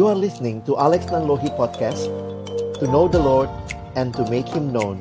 You are listening to Alex Nanlohi Podcast To know the Lord and to make Him known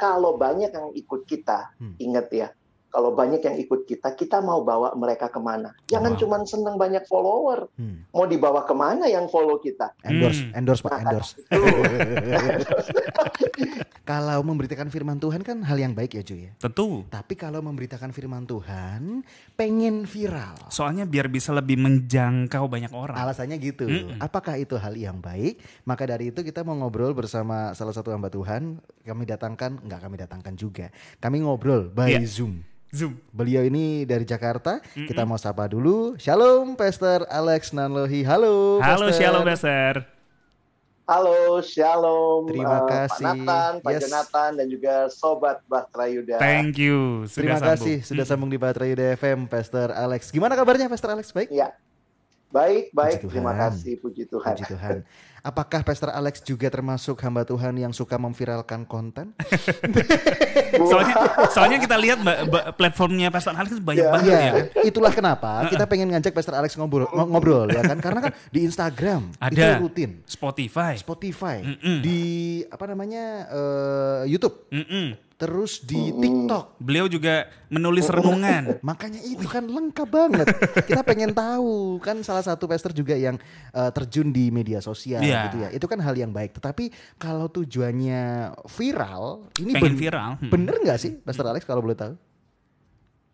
Kalau banyak yang ikut kita, Hmm. ingat ya, kalau banyak yang ikut kita, kita mau bawa mereka ke mana? Jangan Wow. cuma senang banyak follower, Hmm. mau dibawa ke mana yang follow kita? Endorse, Hmm. endorse Pak, Nah, endorse. Kalau memberitakan firman Tuhan kan hal yang baik ya Ju ya. Tentu. Tapi kalau memberitakan firman Tuhan pengen viral. Soalnya biar bisa lebih menjangkau banyak orang. Alasannya gitu. Mm-mm. Apakah itu hal yang baik? Maka dari itu kita mau ngobrol bersama salah satu hamba Tuhan. Kami datangkan, enggak kami datangkan juga. Kami ngobrol by Iya. Zoom. Zoom. Beliau ini dari Jakarta. Kita mau sapa dulu. Shalom Pastor Alex Nanlohi. Halo. Halo Pastor. Shalom Pastor. Halo, shalom. Terima eh, kasih. Pak Nathan, Pak Yes. Jonathan, dan juga Sobat Bahtera Yuda. Thank you. Sudah Terima sambung. kasih sudah sambung di Baterai Yuda FM, Pastor Alex. Gimana kabarnya Pastor Alex? Baik? Ya, baik, baik. Puji Terima Tuhan. kasih, puji Tuhan. Puji Tuhan. Apakah Pastor Alex juga termasuk hamba Tuhan yang suka memviralkan konten? Soalnya, soalnya kita lihat mbak, mbak, platformnya Pastor Alex banyak Ya. banget ya. Iya, itulah kenapa kita pengen ngajak Pastor Alex ngobrol, ngo- ngobrol ya kan? Karena kan di Instagram Ada. itu rutin, Spotify. Spotify, Mm-mm. di apa namanya eh, YouTube, Mm-mm. Terus di TikTok. Beliau juga menulis renungan. Makanya itu kan lengkap banget. Kita pengen tahu kan salah satu pastor juga yang eh, terjun di media sosial Iya. gitu ya. Itu kan hal yang baik. Tetapi kalau tujuannya viral, ini Pengen ben- viral. Hmm. bener nggak sih, Pastor Alex kalau boleh tahu?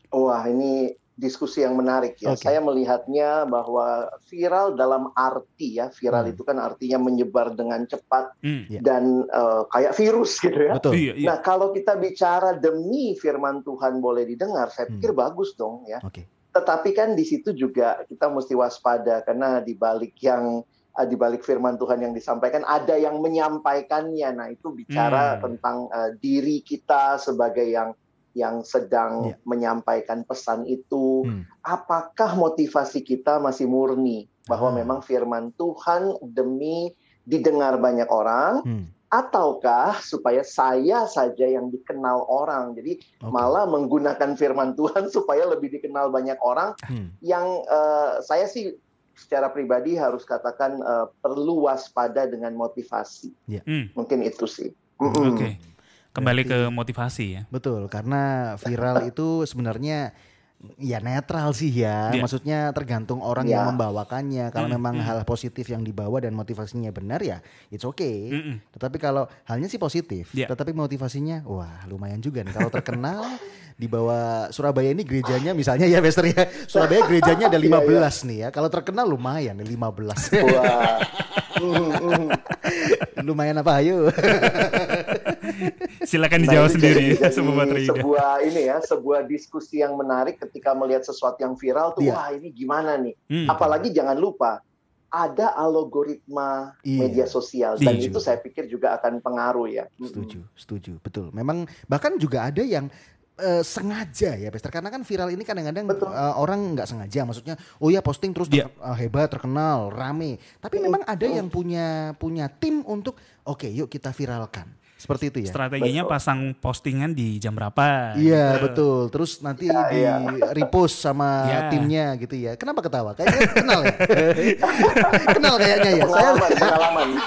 Wah, ini diskusi yang menarik ya. Oke. Saya melihatnya bahwa viral dalam arti ya, viral Hmm. itu kan artinya menyebar dengan cepat Hmm. Iya. dan eh, kayak virus gitu ya. Betul. Iya, iya. Nah, kalau kita bicara demi firman Tuhan boleh didengar, saya Hmm. pikir bagus dong ya. Oke. Tetapi kan di situ juga kita mesti waspada karena di balik yang eh, di balik firman Tuhan yang disampaikan ada yang menyampaikannya. Nah, itu bicara Hmm. tentang eh, diri kita sebagai yang yang sedang Iya. menyampaikan pesan itu. Hmm. Apakah motivasi kita masih murni bahwa Ah. memang firman Tuhan demi didengar banyak orang Hmm. ataukah supaya saya saja yang dikenal orang. Jadi Oke. malah menggunakan firman Tuhan supaya lebih dikenal banyak orang Hmm. yang eh, saya sih secara pribadi harus katakan eh, perlu waspada dengan motivasi. Hmm. Mungkin itu sih. Oke. Mm-mm. Kembali Berarti- ke motivasi ya. Betul, karena viral itu sebenarnya ya netral sih ya. Iya. Maksudnya tergantung orang Iya. yang membawakannya. Kalau Hmm, memang hmm. hal positif yang dibawa dan motivasinya benar ya, it's okay. Mm-mm. Tetapi kalau halnya sih positif, Iya. tetapi motivasinya wah lumayan juga nih. Kalau terkenal di bawah Surabaya ini gerejanya misalnya ya Bester ya. Surabaya gerejanya ada 15 nih ya. Kalau terkenal lumayan nih 15. Wah. Mm, mm. lumayan apa ayo. Silakan Nah, dijawab itu sendiri jadi- Bahtera sebuah ini ya, sebuah diskusi yang menarik ketika melihat sesuatu yang viral tuh, Iya. wah ini gimana nih? Hmm. Apalagi jangan lupa ada algoritma Iya. media sosial dan Setuju. itu saya pikir juga akan pengaruh ya. Setuju, setuju, betul. Memang bahkan juga ada yang eh, sengaja ya, Bester. Karena kan viral ini kadang-kadang eh, orang nggak sengaja. Maksudnya, oh ya posting terus Iya. ter- eh, hebat, terkenal, rame. Tapi memang ada yang punya punya tim untuk, oke, yuk kita viralkan. Seperti itu ya. Strateginya Betul. pasang postingan di jam berapa? Iya gitu. betul. Terus nanti Iya, di iya. repost sama Iya. timnya gitu ya. Kenapa ketawa? Kayaknya kenal ya. kenal kayaknya ya. Saya Pengalaman, pengalaman.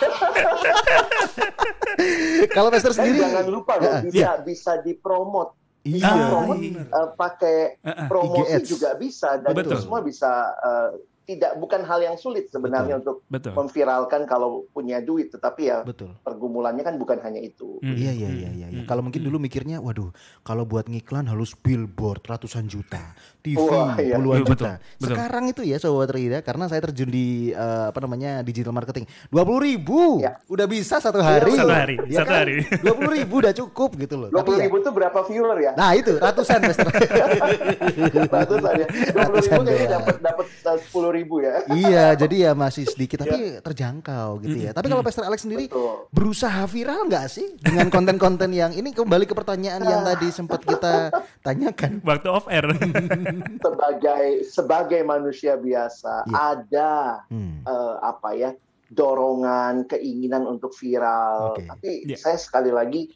kalau Dan sendiri. jangan lupa loh, Ya, bisa bisa dipromot. Iya. Bisa Ah, promote iya. eh, pakai Heeh. promosi IG Ads. juga bisa dan Betul. itu semua bisa eh, tidak bukan hal yang sulit sebenarnya untuk Betul. memviralkan kalau punya duit tetapi ya Betul. pergumulannya kan bukan hanya itu. Hmm. Iya iya iya iya. Hmm. Kalau mungkin dulu mikirnya, waduh, kalau buat ngiklan harus billboard ratusan juta, TV Wah, iya. puluhan Iya, betul, juta. betul. Sekarang itu ya sobat Rida, karena saya terjun di eh, apa namanya digital marketing, dua puluh ribu, Ya. udah bisa satu hari. Satu hari, Ya satu kan? hari. Dua puluh ribu udah cukup gitu loh. Dua Tapi puluh ya, ribu itu berapa viewer ya? nah itu ratusan Mister. Ratusan ya. Dua puluh ribu Ratusan kayaknya dapat dapat sepuluh ribu ya. iya, jadi ya masih sedikit tapi terjangkau gitu ya. Tapi kalau Pastor Alex sendiri Betul. berusaha viral nggak sih dengan konten-konten yang ini kembali ke pertanyaan yang tadi sempat kita tanyakan. Waktu off air. Sebagai sebagai manusia biasa Iya. ada Hmm. eh, apa ya dorongan keinginan untuk viral. Oke. Tapi Iya. saya sekali lagi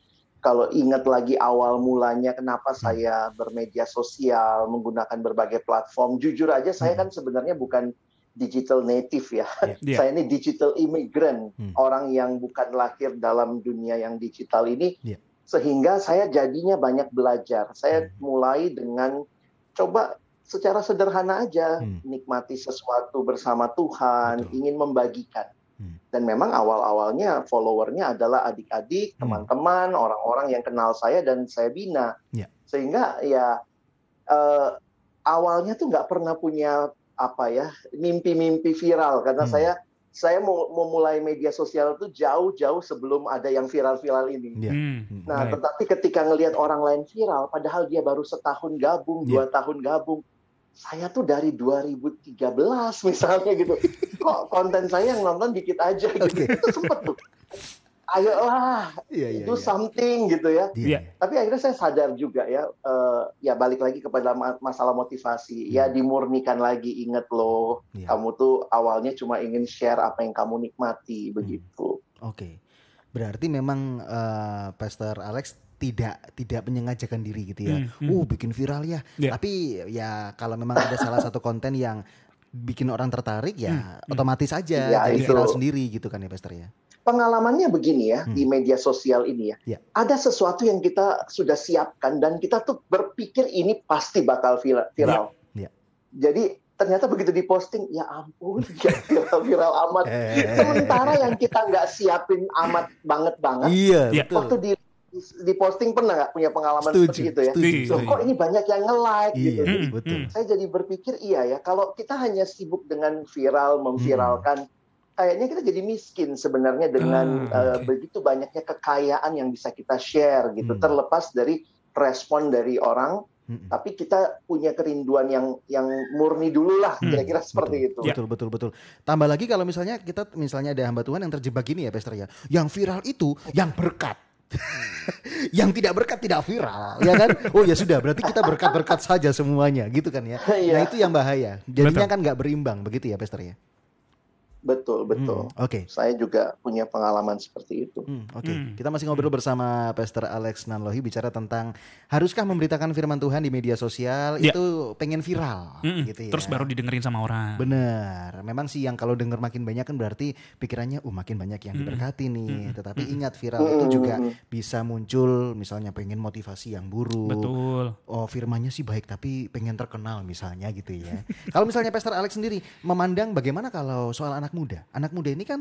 kalau ingat lagi awal mulanya kenapa Hmm. saya bermedia sosial, menggunakan berbagai platform. Jujur aja saya Hmm. kan sebenarnya bukan digital native ya. Iya. Saya ini digital immigrant, Hmm. orang yang bukan lahir dalam dunia yang digital ini. Iya. Sehingga saya jadinya banyak belajar. Saya Hmm. mulai dengan coba secara sederhana aja Hmm. nikmati sesuatu bersama Tuhan, Betul. ingin membagikan. Hmm. Dan memang awal-awalnya followernya adalah adik-adik, Hmm. teman-teman, orang-orang yang kenal saya dan saya bina. Ya. Sehingga ya eh, awalnya tuh nggak pernah punya apa ya mimpi-mimpi viral karena Hmm. saya saya mau memulai media sosial tuh jauh-jauh sebelum ada yang viral-viral ini. Iya. Hmm, Nah, baik. tetapi ketika ngelihat orang lain viral, padahal dia baru setahun gabung, Iya. dua tahun gabung, saya tuh dari 2013 misalnya gitu. Kok konten saya yang nonton dikit aja gitu. Oke. Itu sempet tuh. Ayolah, Iya, iya, do iya. something gitu ya. Iya. Tapi akhirnya saya sadar juga ya, eh, ya balik lagi kepada ma- masalah motivasi. Ya dimurnikan lagi, inget loh, Iya. kamu tuh awalnya cuma ingin share apa yang kamu nikmati, Hmm. begitu. Oke. Berarti memang eh, Pastor Alex tidak tidak menyengajakan diri gitu ya. Hmm, hmm. Uh, bikin viral ya. Iya. Tapi ya kalau memang ada salah satu konten yang bikin orang tertarik ya Hmm, hmm. otomatis aja Ya, jadi itu. viral sendiri gitu kan ya Pastor ya. pengalamannya begini ya Hmm. di media sosial ini ya. Ya. Ada sesuatu yang kita sudah siapkan dan kita tuh berpikir ini pasti bakal vira- viral. Ya. Jadi ternyata begitu diposting, ya ampun, ya viral-viral amat. Sementara yang kita nggak siapin amat banget banget, Iya, Iya. betul. waktu di di posting pernah nggak punya pengalaman Setuju, seperti itu ya? setuju. Loh, setuju. kok ini banyak yang nge-like gitu. Iya, Hmm, betul. hmm. Saya jadi berpikir iya ya, kalau kita hanya sibuk dengan viral, memviralkan, kayaknya kita jadi miskin sebenarnya dengan Ah, eh, begitu banyaknya kekayaan yang bisa kita share gitu, Hmm. terlepas dari respon dari orang, Mm-mm. tapi kita punya kerinduan yang yang murni dulu lah, Hmm, kira-kira seperti itu. Ya. Betul betul betul. Tambah lagi kalau misalnya kita misalnya ada hamba Tuhan yang terjebak gini ya Pastor ya. Yang viral itu yang berkat. yang tidak berkat tidak viral, ya kan? Oh ya sudah, berarti kita berkat-berkat saja semuanya, gitu kan ya. Nah Iya, itu yang bahaya. Jadinya Betul. kan nggak berimbang, begitu ya, Pastor ya. Betul betul. Hmm, Oke. Saya juga punya pengalaman seperti itu. Hmm, Oke, Hmm. kita masih ngobrol bersama Pastor Alex Nanlohi bicara tentang haruskah memberitakan firman Tuhan di media sosial Ya. itu pengen viral, Mm-mm. gitu ya. Terus baru didengerin sama orang. Bener, memang sih yang kalau denger makin banyak kan berarti pikirannya, uh makin banyak yang Mm-mm. diberkati nih. Mm-mm. Tetapi Mm-mm. ingat viral itu juga bisa muncul, misalnya pengen motivasi yang buruk. Betul. Oh firmannya sih baik tapi pengen terkenal misalnya gitu ya. kalau misalnya Pastor Alex sendiri memandang bagaimana kalau soal anak muda? Anak muda ini kan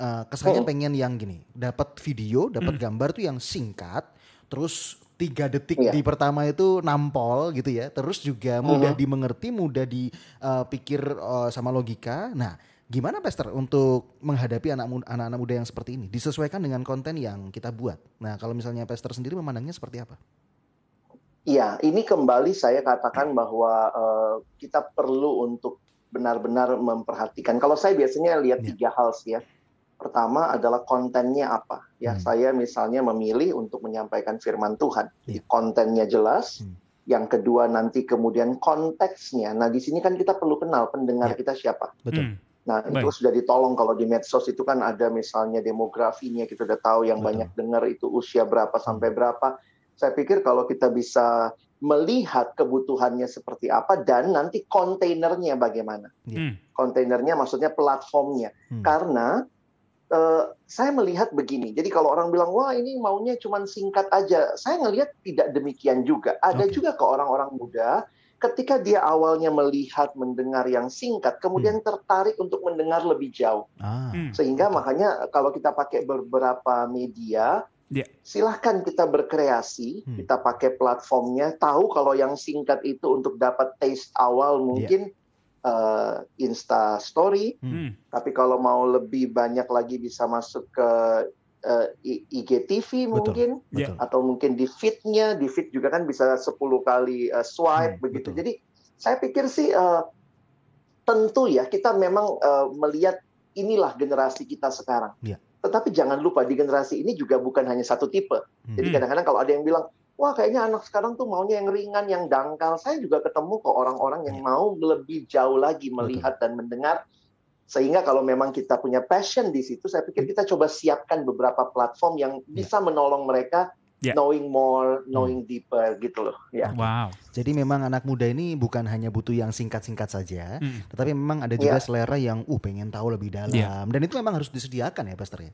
uh, kesannya Oh. pengen yang gini, dapat video, dapat Hmm. gambar tuh yang singkat, terus tiga detik Iya. di pertama itu nampol gitu ya, terus juga mudah Mhm. dimengerti, mudah dipikir uh, sama logika. Nah, gimana Pastor untuk menghadapi anak mu- anak-anak muda yang seperti ini? Disesuaikan dengan konten yang kita buat. Nah, kalau misalnya Pastor sendiri memandangnya seperti apa? Iya, ini kembali saya katakan bahwa eh, kita perlu untuk benar-benar memperhatikan. Kalau saya biasanya lihat Ya. tiga hal sih ya. Pertama adalah kontennya apa. Ya, Hmm. saya misalnya memilih untuk menyampaikan firman Tuhan. Jadi Ya. kontennya jelas. Hmm. Yang kedua nanti kemudian konteksnya. Nah, di sini kan kita perlu kenal pendengar Ya. kita siapa. Betul. Hmm. Nah, itu Baik. sudah ditolong kalau di medsos itu kan ada misalnya demografinya kita udah tahu yang Betul. banyak dengar itu usia berapa sampai berapa. Saya pikir kalau kita bisa melihat kebutuhannya seperti apa dan nanti kontainernya bagaimana. Hmm. Kontainernya maksudnya platformnya. Hmm. Karena eh, saya melihat begini. Jadi kalau orang bilang wah ini maunya cuma singkat aja, saya ngelihat tidak demikian juga. Ada Oke. juga ke orang-orang muda ketika dia awalnya melihat mendengar yang singkat, kemudian tertarik untuk mendengar lebih jauh. Ah. Hmm. Sehingga makanya kalau kita pakai beberapa media, Ya. silahkan kita berkreasi, Hmm. kita pakai platformnya, tahu kalau yang singkat itu untuk dapat taste awal mungkin eh, Insta Story, Hmm. tapi kalau mau lebih banyak lagi bisa masuk ke eh, I- IGTV Betul. mungkin, Ya. Betul. atau mungkin di feed-nya, di feed juga kan bisa 10 kali eh, swipe Hmm, begitu. betul. Jadi saya pikir sih eh, tentu ya kita memang eh, melihat inilah generasi kita sekarang. Ya. Tetapi jangan lupa di generasi ini juga bukan hanya satu tipe. Jadi Hmm. kadang-kadang kalau ada yang bilang, wah kayaknya anak sekarang tuh maunya yang ringan, yang dangkal. Saya juga ketemu kok orang-orang yang Ya. mau lebih jauh lagi melihat dan mendengar. Sehingga kalau memang kita punya passion di situ, saya pikir kita coba siapkan beberapa platform yang bisa menolong mereka Ya. knowing more, knowing deeper gitu loh. Ya. Wow. Jadi memang anak muda ini bukan hanya butuh yang singkat-singkat saja, Mm. tetapi memang ada juga Iya. selera yang uh pengen tahu lebih dalam. Iya. Dan itu memang harus disediakan ya, Pastor ya.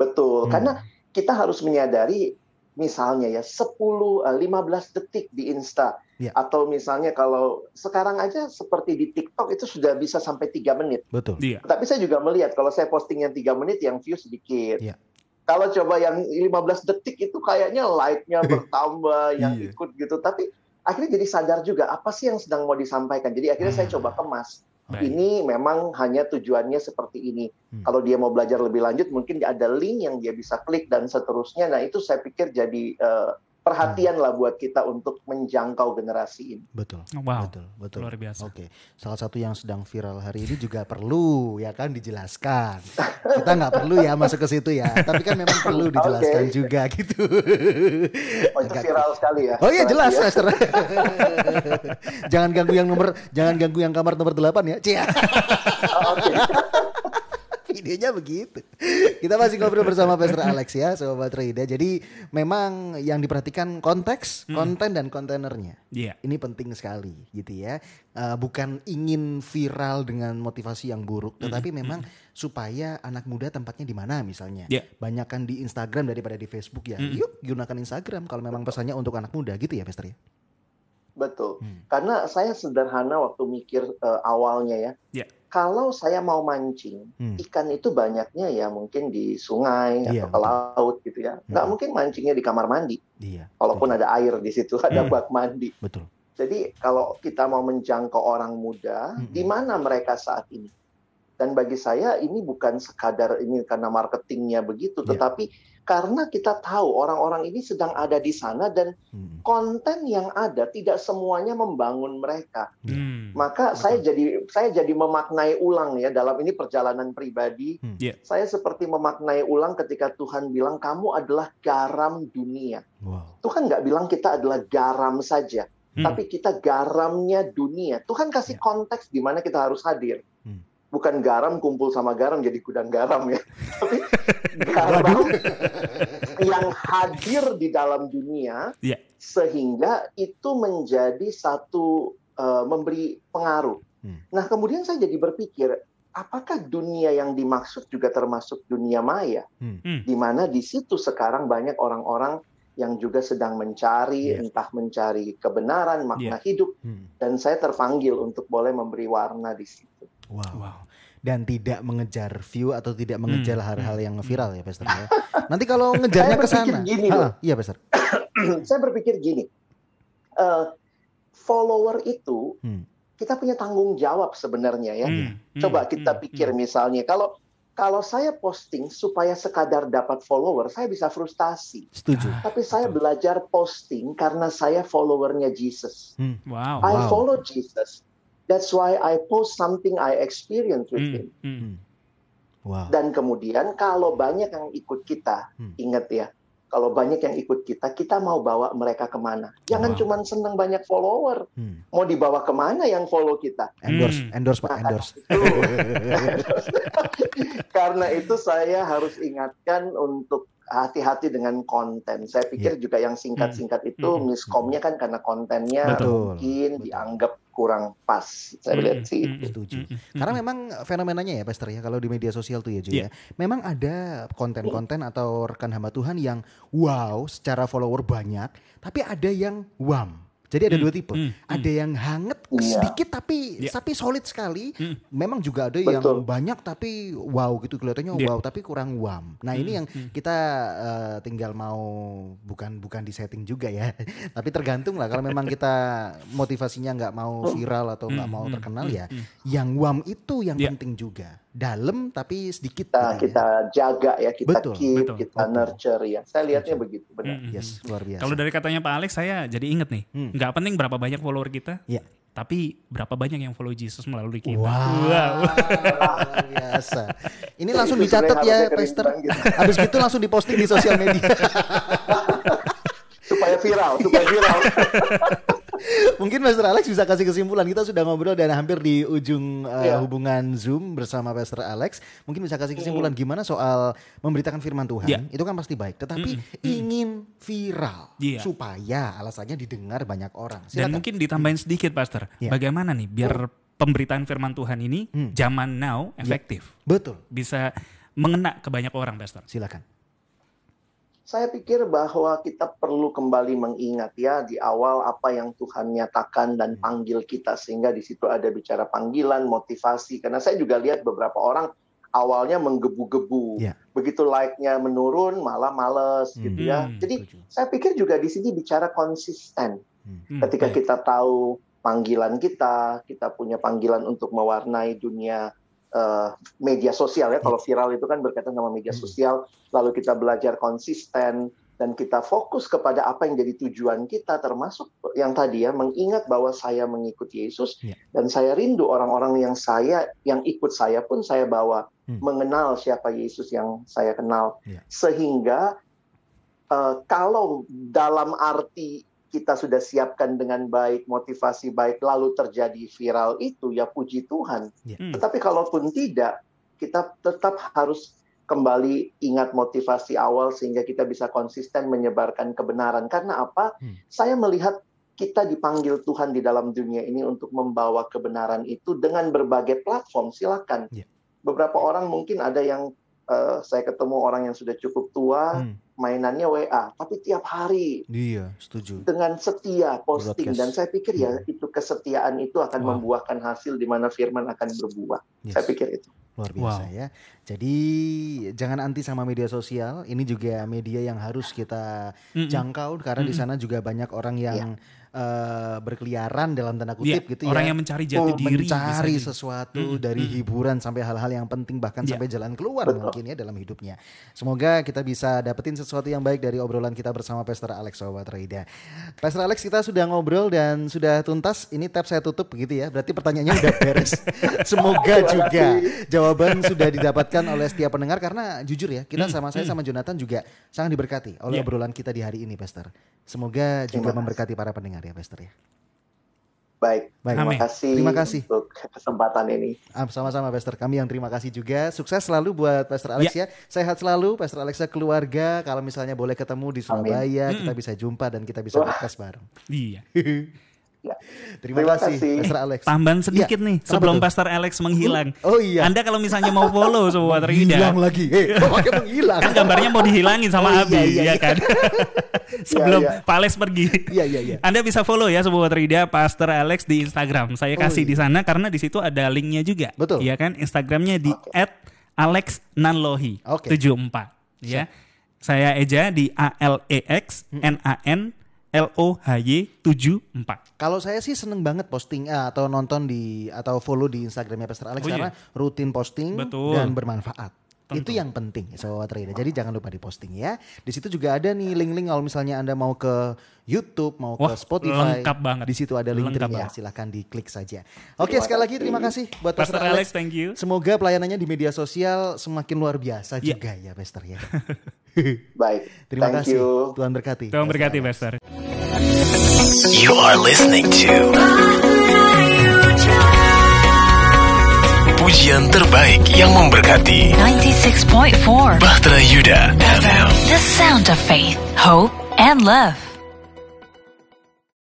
Betul, Hmm. karena kita harus menyadari misalnya ya 10 eh, 15 detik di Insta Ya. atau misalnya kalau sekarang aja seperti di TikTok itu sudah bisa sampai 3 menit. Betul. Iya. Tapi saya juga melihat kalau saya posting yang 3 menit yang view sedikit. Iya. Kalau coba yang 15 detik itu kayaknya like-nya bertambah, yang Iya. ikut gitu. Tapi akhirnya jadi sadar juga apa sih yang sedang mau disampaikan. Jadi akhirnya saya Hmm. coba kemas. Baik. Ini memang hanya tujuannya seperti ini. Hmm. Kalau dia mau belajar lebih lanjut, mungkin ada link yang dia bisa klik dan seterusnya. Nah itu saya pikir jadi eh, perhatian lah buat kita untuk menjangkau generasi ini. Betul. Wow. Betul, betul. Luar biasa. Oke, salah satu yang sedang viral hari ini juga perlu ya kan dijelaskan. Kita nggak perlu ya masuk ke situ ya, tapi kan memang perlu dijelaskan Oke. juga gitu. Oh itu Agak- viral sekali ya. Oh iya jelas, ya. Master. jangan ganggu yang nomor, jangan ganggu yang kamar nomor 8 ya. Cia. Oh, Oke. Videonya begitu. Kita masih ngobrol bersama Pastor Alex ya, Sobat Rida. Jadi memang yang diperhatikan konteks, konten dan kontainernya. Iya. Ini penting sekali gitu ya. Eh, bukan ingin viral dengan motivasi yang buruk, tetapi memang supaya anak muda tempatnya di mana misalnya. Ya. Banyakkan di Instagram daripada di Facebook ya. Yuk gunakan Instagram kalau memang pesannya untuk anak muda gitu ya, Pastor ya. Betul. Hmm. Karena saya sederhana waktu mikir eh, awalnya ya. Ya. Kalau saya mau mancing, Hmm. ikan itu banyaknya ya mungkin di sungai Iya, atau ke laut gitu ya. Nggak Hmm. mungkin mancingnya di kamar mandi. Iya. Walaupun ada air di situ, ada Hmm. bak mandi. Betul. Jadi kalau kita mau menjangkau orang muda, Mm-mm. di mana mereka saat ini? Dan bagi saya ini bukan sekadar ini karena marketingnya begitu, Ya. tetapi karena kita tahu orang-orang ini sedang ada di sana dan Hmm. konten yang ada tidak semuanya membangun mereka. Hmm. Maka saya jadi saya jadi memaknai ulang ya dalam ini perjalanan pribadi. Hmm. Iya. Saya seperti memaknai ulang ketika Tuhan bilang kamu adalah garam dunia. Wow. Tuhan nggak bilang kita adalah garam saja, Hmm. tapi kita garamnya dunia. Tuhan kasih Ya. konteks di mana kita harus hadir. Bukan garam kumpul sama garam jadi gudang garam ya, tapi garam yang hadir di dalam dunia Ya. sehingga itu menjadi satu eh, memberi pengaruh. Hmm. Nah kemudian saya jadi berpikir, apakah dunia yang dimaksud juga termasuk dunia maya? Hmm. Hmm. Di mana di situ sekarang banyak orang-orang yang juga sedang mencari, Yes. entah mencari kebenaran, makna hidup, Hmm. dan saya terpanggil untuk boleh memberi warna di situ. Wow. Wow. Dan tidak mengejar view atau tidak mengejar Hmm. hal-hal yang viral ya, Pastor ya. Nanti kalau ngejarnya Saya ke sana. berpikir gini Ha, loh. Iya, Pastor. saya berpikir gini, eh, follower itu Hmm. kita punya tanggung jawab sebenarnya ya. Hmm. Coba Hmm. kita Hmm. pikir misalnya kalau kalau saya posting supaya sekadar dapat follower, saya bisa frustasi. Setuju. Ah, Tapi saya belajar posting karena saya followernya Jesus. Hmm. Wow. I Wow. follow Jesus. That's why I post something I experience with Hmm. him. Hmm. Wow. Dan kemudian kalau banyak yang ikut kita, Hmm. ingat ya, kalau banyak yang ikut kita, kita mau bawa mereka ke mana? Jangan Wow. cuma senang banyak follower, Hmm. mau dibawa ke mana yang follow kita? Endorse, Hmm. endorse Pak, Nah, endorse. Itu. Karena itu saya harus ingatkan untuk hati-hati dengan konten. Saya pikir juga yang singkat-singkat itu Hmm. miskomnya kan karena kontennya Betul. mungkin Betul. dianggap kurang pas. Saya lihat sih Hmm. itu. Setuju. Hmm. Hmm. Karena memang fenomenanya ya Pastor ya kalau di media sosial tuh ya Ju Iya. ya. Memang ada konten-konten atau rekan hamba Tuhan yang wow secara follower banyak, tapi ada yang wam. Jadi ada Hmm, dua tipe. hmm, Ada yang hangat Iya. sedikit tapi Iya. tapi solid sekali. Hmm. Memang juga ada yang Betul. banyak tapi wow gitu kelihatannya Iya. wow tapi kurang wam. Nah, ini Hmm, yang hmm. kita eh, tinggal mau bukan bukan di setting juga ya. tapi tergantung lah kalau memang kita motivasinya nggak mau viral atau nggak Hmm, mau hmm, terkenal hmm, ya hmm. yang wam itu yang Iya. penting juga dalam tapi sedikit Kita ya. kita jaga ya, kita Betul, keep, betul, kita betul. nurture ya. Saya lihatnya Setuju. begitu benar. Hmm. yes luar biasa Kalau dari katanya Pak Alex saya jadi inget nih, Hmm. nggak penting berapa banyak follower kita, Iya. tapi berapa banyak yang follow Jesus melalui kita. wow, Wow. luar biasa ini langsung Itu dicatat ya Pastor gitu. habis gitu langsung diposting di sosial media supaya viral, supaya viral. Mungkin Pastor Alex bisa kasih kesimpulan. Kita sudah ngobrol dan hampir di ujung uh, Iya. hubungan Zoom bersama Pastor Alex. Mungkin bisa kasih kesimpulan gimana soal memberitakan firman Tuhan. Iya. Itu kan pasti baik, tetapi ingin viral Iya. supaya alasannya didengar banyak orang. Dan Silakan. mungkin ditambahin sedikit, Pastor. Ya. Bagaimana nih biar pemberitaan firman Tuhan ini Hmm. zaman now efektif, Betul. bisa mengena ke banyak orang, Pastor. Silakan. Saya pikir bahwa kita perlu kembali mengingat ya di awal apa yang Tuhan nyatakan dan panggil kita sehingga di situ ada bicara panggilan, motivasi. Karena saya juga lihat beberapa orang awalnya menggebu-gebu. Ya. Begitu like-nya menurun malah males Hmm. gitu ya. Hmm, Jadi Setuju. saya pikir juga di sini bicara konsisten. Hmm, Ketika baik. kita tahu panggilan kita, kita punya panggilan untuk mewarnai dunia eh, media sosial ya. Kalau viral itu kan berkaitan sama media Hmm. sosial, lalu kita belajar konsisten dan kita fokus kepada apa yang jadi tujuan kita, termasuk yang tadi ya mengingat bahwa saya mengikuti Yesus Ya. dan saya rindu orang-orang yang saya yang ikut saya pun saya bawa Hmm. mengenal siapa Yesus yang saya kenal, Ya. sehingga eh, kalau dalam arti kita sudah siapkan dengan baik, motivasi baik, lalu terjadi viral itu, ya puji Tuhan. Hmm. Tetapi kalaupun tidak, kita tetap harus kembali ingat motivasi awal sehingga kita bisa konsisten menyebarkan kebenaran. Karena apa? Hmm. Saya melihat kita dipanggil Tuhan di dalam dunia ini untuk membawa kebenaran itu dengan berbagai platform. Silakan. Ya. Beberapa orang mungkin ada yang eh, saya ketemu orang yang sudah cukup tua, Hmm. Mainannya WA, tapi tiap hari Iya, setuju. dengan setia posting Broadcast. dan saya pikir ya Hmm. itu kesetiaan itu akan Wow. membuahkan hasil di mana firman akan berbuah. Yes. Saya pikir itu. Luar biasa Wow. ya. Jadi jangan anti sama media sosial. Ini juga media yang harus kita Mm-mm. jangkau karena di Mm-mm. sana juga banyak orang yang eh, berkeliaran dalam tanda kutip Iya, gitu orang ya. yang mencari jati Oh, diri mencari sesuatu Mm-mm, dari mm-mm. hiburan sampai hal-hal yang penting bahkan Iya. sampai jalan keluar Betul. mungkin ya dalam hidupnya. Semoga kita bisa dapetin sesuatu yang baik dari obrolan kita bersama Pastor Alex Sobat Raida. Pastor Alex kita sudah ngobrol dan sudah tuntas. Ini tab saya tutup begitu ya. Berarti pertanyaannya udah beres. Semoga juga jawaban sudah didapatkan oleh setiap pendengar karena jujur ya kita sama saya mm. sama Jonathan juga sangat diberkati oleh Iya. obrolan kita di hari ini Pastor. Semoga juga memberkati para pendengar ya Pastor ya. Baik. Baik. Terima Amin. kasih. Terima kasih. untuk kesempatan ini. Ah, Sama-sama Pastor, kami yang terima kasih juga. Sukses selalu buat Pastor Alex ya. Sehat selalu Pastor Alexa keluarga. Kalau misalnya boleh ketemu di Surabaya, Amin. kita bisa jumpa dan kita bisa Wah. podcast bareng. Iya. Ya. Terima, Terima kasih, kasih. Pastor Alex. Tambahan sedikit Iya, nih sebelum tuh? Pastor Alex menghilang. Oh iya. Anda kalau misalnya mau follow sobat Hilang Rida, lagi. Eh, kok pakai menghilang? kan gambarnya mau dihilangin sama Oh, Abi iya, iya, ya iya. kan. sebelum iya. Pak Alex pergi. Iya, iya, iya. Anda bisa follow ya sobat Rida Pastor Alex di Instagram. Saya Oh, kasih iya. di sana karena di situ ada linknya juga. Betul. Iya kan? Instagramnya di Oke. @alexnanlohi Oke. 74 ya. Saya Eja di A L E X N A N L O H Y 74. Kalau saya sih seneng banget posting eh, atau nonton di atau follow di Instagramnya Pastor Alex Oh, iya. karena rutin posting Betul. dan bermanfaat. Tentu. Itu yang penting Sobat Rida. Jadi jangan lupa diposting ya. Di situ juga ada nih link-link kalau misalnya Anda mau ke YouTube, mau Wah, ke Spotify. lengkap banget. Di situ ada link ya. Silahkan diklik saja. Oke, sekali lagi terima kasih buat Pastor Pastor, Alex, Alex. thank you. Semoga pelayanannya di media sosial semakin luar biasa Iya. juga ya, Pastor ya. Baik. Terima Thank kasih. you. Tuhan berkati. Tuhan berkati. Pastor. You are listening to Pujian terbaik yang memberkati. 96.4 Bahtera Yuda FM The sound of faith, hope, and love.